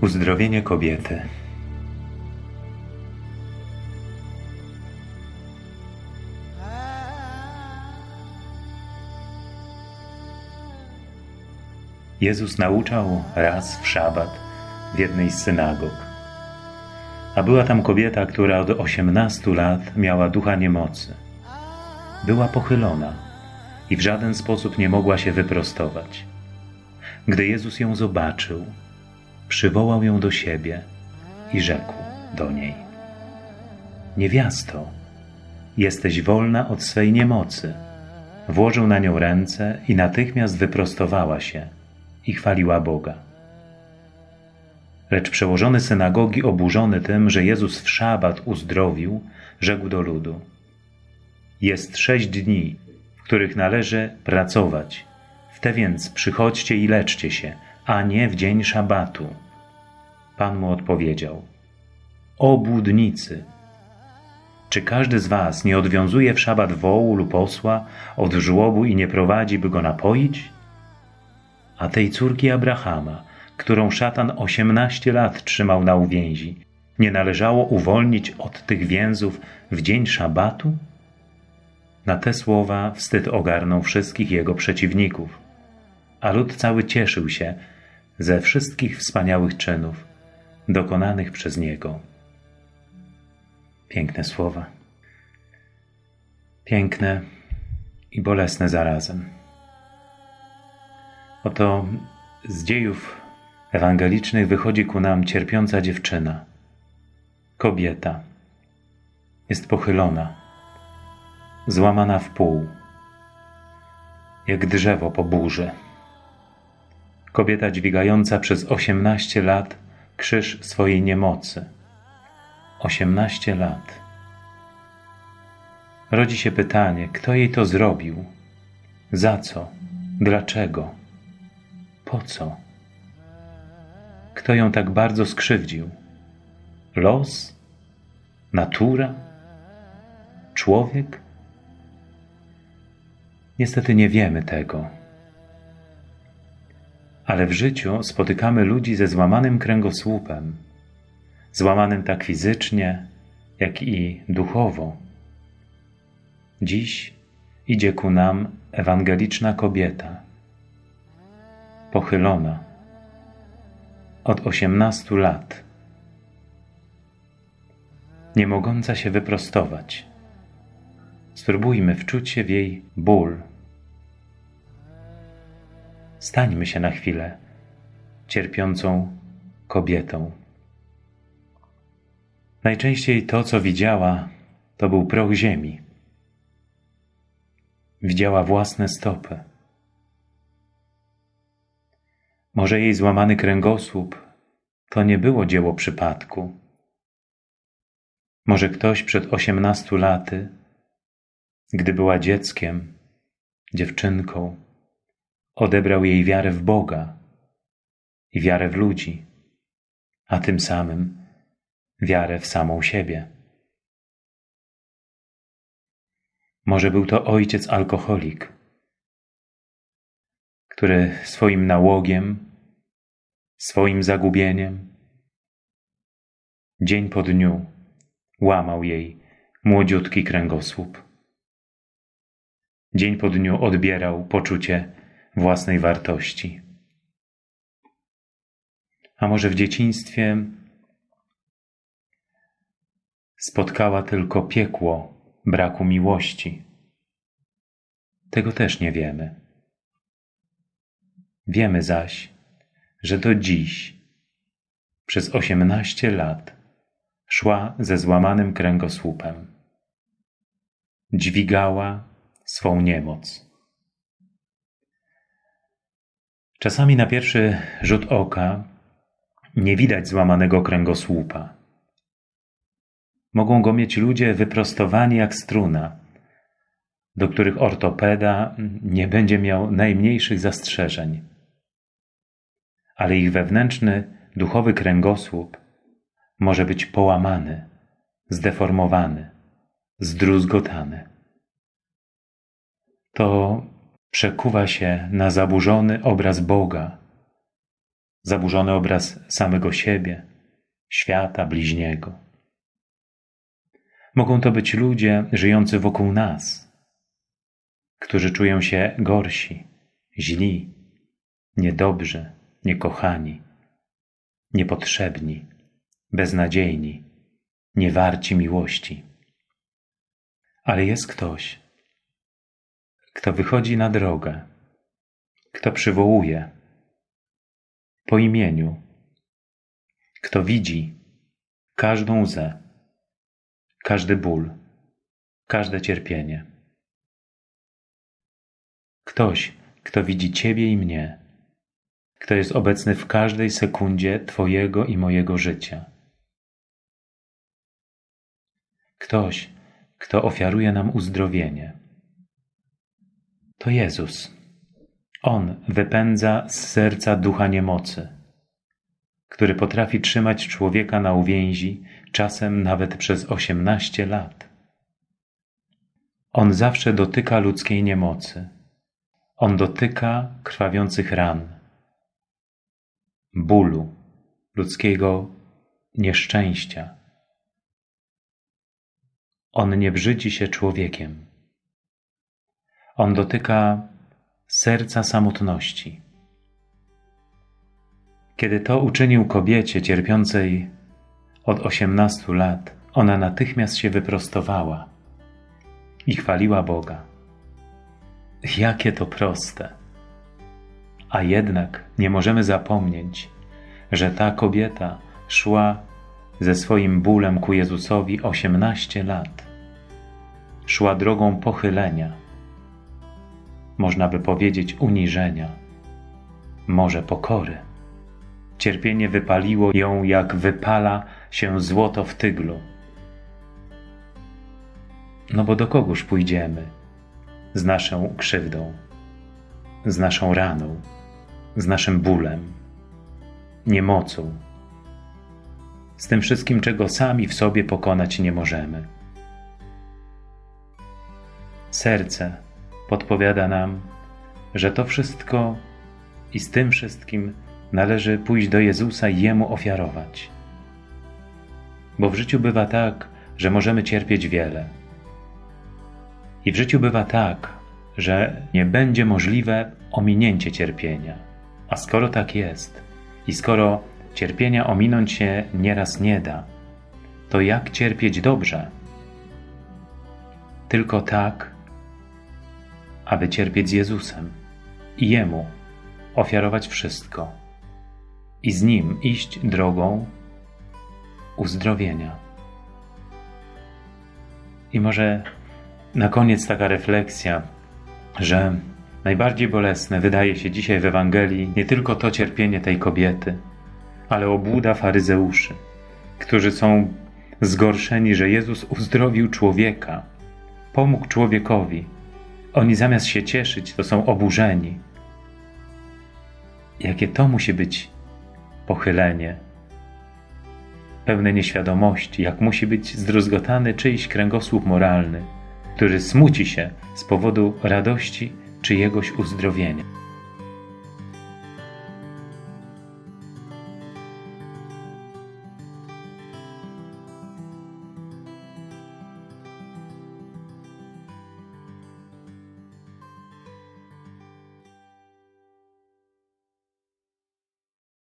Uzdrowienie kobiety. Jezus nauczał raz w szabat w jednej z synagog. A była tam kobieta, która od osiemnastu lat miała ducha niemocy. Była pochylona i w żaden sposób nie mogła się wyprostować. Gdy Jezus ją zobaczył, przywołał ją do siebie i rzekł do niej: Niewiasto, jesteś wolna od swej niemocy. Włożył na nią ręce i natychmiast wyprostowała się i chwaliła Boga. Lecz przełożony synagogi, oburzony tym, że Jezus w szabat uzdrowił, rzekł do ludu: Jest sześć dni, w których należy pracować. W te więc przychodźcie i leczcie się, a nie w dzień szabatu. Pan mu odpowiedział: Obłudnicy! Czy każdy z was nie odwiązuje w szabat wołu lub osła od żłobu i nie prowadzi, by go napoić? A tej córki Abrahama, którą szatan osiemnaście lat trzymał na uwięzi, nie należało uwolnić od tych więzów w dzień szabatu? Na te słowa wstyd ogarnął wszystkich jego przeciwników, a lud cały cieszył się ze wszystkich wspaniałych czynów dokonanych przez niego. Piękne słowa. Piękne i bolesne zarazem. Oto z dziejów ewangelicznych wychodzi ku nam cierpiąca dziewczyna, kobieta. Jest pochylona, złamana w pół, jak drzewo po burzy. Kobieta dźwigająca przez osiemnaście lat krzyż swojej niemocy. Osiemnaście lat. Rodzi się pytanie, kto jej to zrobił? Za co? Dlaczego? Po co? Kto ją tak bardzo skrzywdził? Los? Natura? Człowiek? Niestety nie wiemy tego. Ale w życiu spotykamy ludzi ze złamanym kręgosłupem, złamanym tak fizycznie, jak i duchowo. Dziś idzie ku nam ewangeliczna kobieta, pochylona od osiemnastu lat, nie mogąca się wyprostować. Spróbujmy wczuć się w jej ból. Stańmy się na chwilę cierpiącą kobietą. Najczęściej to, co widziała, to był proch ziemi. Widziała własne stopy. Może jej złamany kręgosłup to nie było dzieło przypadku. Może ktoś przed osiemnastu laty, gdy była dzieckiem, dziewczynką, odebrał jej wiarę w Boga i wiarę w ludzi, a tym samym wiarę w samą siebie. Może był to ojciec alkoholik, który swoim nałogiem, swoim zagubieniem, dzień po dniu łamał jej młodziutki kręgosłup. Dzień po dniu odbierał poczucie własnej wartości. A może w dzieciństwie spotkała tylko piekło braku miłości. Tego też nie wiemy. Wiemy zaś, że do dziś, przez osiemnaście lat, szła ze złamanym kręgosłupem. Dźwigała swą niemoc. Czasami na pierwszy rzut oka nie widać złamanego kręgosłupa. Mogą go mieć ludzie wyprostowani jak struna, do których ortopeda nie będzie miał najmniejszych zastrzeżeń. Ale ich wewnętrzny, duchowy kręgosłup może być połamany, zdeformowany, zdruzgotany. To przekuwa się na zaburzony obraz Boga, zaburzony obraz samego siebie, świata, bliźniego. Mogą to być ludzie żyjący wokół nas, którzy czują się gorsi, źli, niedobrzy, niekochani, niepotrzebni, beznadziejni, niewarci miłości. Ale jest ktoś, kto wychodzi na drogę, kto przywołuje po imieniu, kto widzi każdą łzę, każdy ból, każde cierpienie. Ktoś, kto widzi Ciebie i mnie, kto jest obecny w każdej sekundzie Twojego i mojego życia. Ktoś, kto ofiaruje nam uzdrowienie. To Jezus. On wypędza z serca ducha niemocy, który potrafi trzymać człowieka na uwięzi, czasem nawet przez osiemnaście lat. On zawsze dotyka ludzkiej niemocy. On dotyka krwawiących ran, bólu, ludzkiego nieszczęścia. On nie brzydzi się człowiekiem. On dotyka serca samotności. Kiedy to uczynił kobiecie cierpiącej od osiemnastu lat, ona natychmiast się wyprostowała i chwaliła Boga. Jakie to proste! A jednak nie możemy zapomnieć, że ta kobieta szła ze swoim bólem ku Jezusowi osiemnaście lat. Szła drogą pochylenia, można by powiedzieć uniżenia, może pokory. Cierpienie wypaliło ją, jak wypala się złoto w tyglu. No bo do kogóż pójdziemy? Z naszą krzywdą, z naszą raną, z naszym bólem, niemocą, z tym wszystkim, czego sami w sobie pokonać nie możemy. Serce podpowiada nam, że to wszystko i z tym wszystkim należy pójść do Jezusa i Jemu ofiarować. Bo w życiu bywa tak, że możemy cierpieć wiele. I w życiu bywa tak, że nie będzie możliwe ominięcie cierpienia. A skoro tak jest, i skoro cierpienia ominąć się nieraz nie da, to jak cierpieć dobrze? Tylko tak, aby cierpieć z Jezusem i Jemu ofiarować wszystko i z Nim iść drogą uzdrowienia. I może na koniec taka refleksja, że najbardziej bolesne wydaje się dzisiaj w Ewangelii nie tylko to cierpienie tej kobiety, ale obłuda faryzeuszy, którzy są zgorszeni, że Jezus uzdrowił człowieka, pomógł człowiekowi. Oni zamiast się cieszyć, to są oburzeni. Jakie to musi być pochylenie, pełne nieświadomości, jak musi być zdruzgotany czyjś kręgosłup moralny, który smuci się z powodu radości czyjegoś uzdrowienia.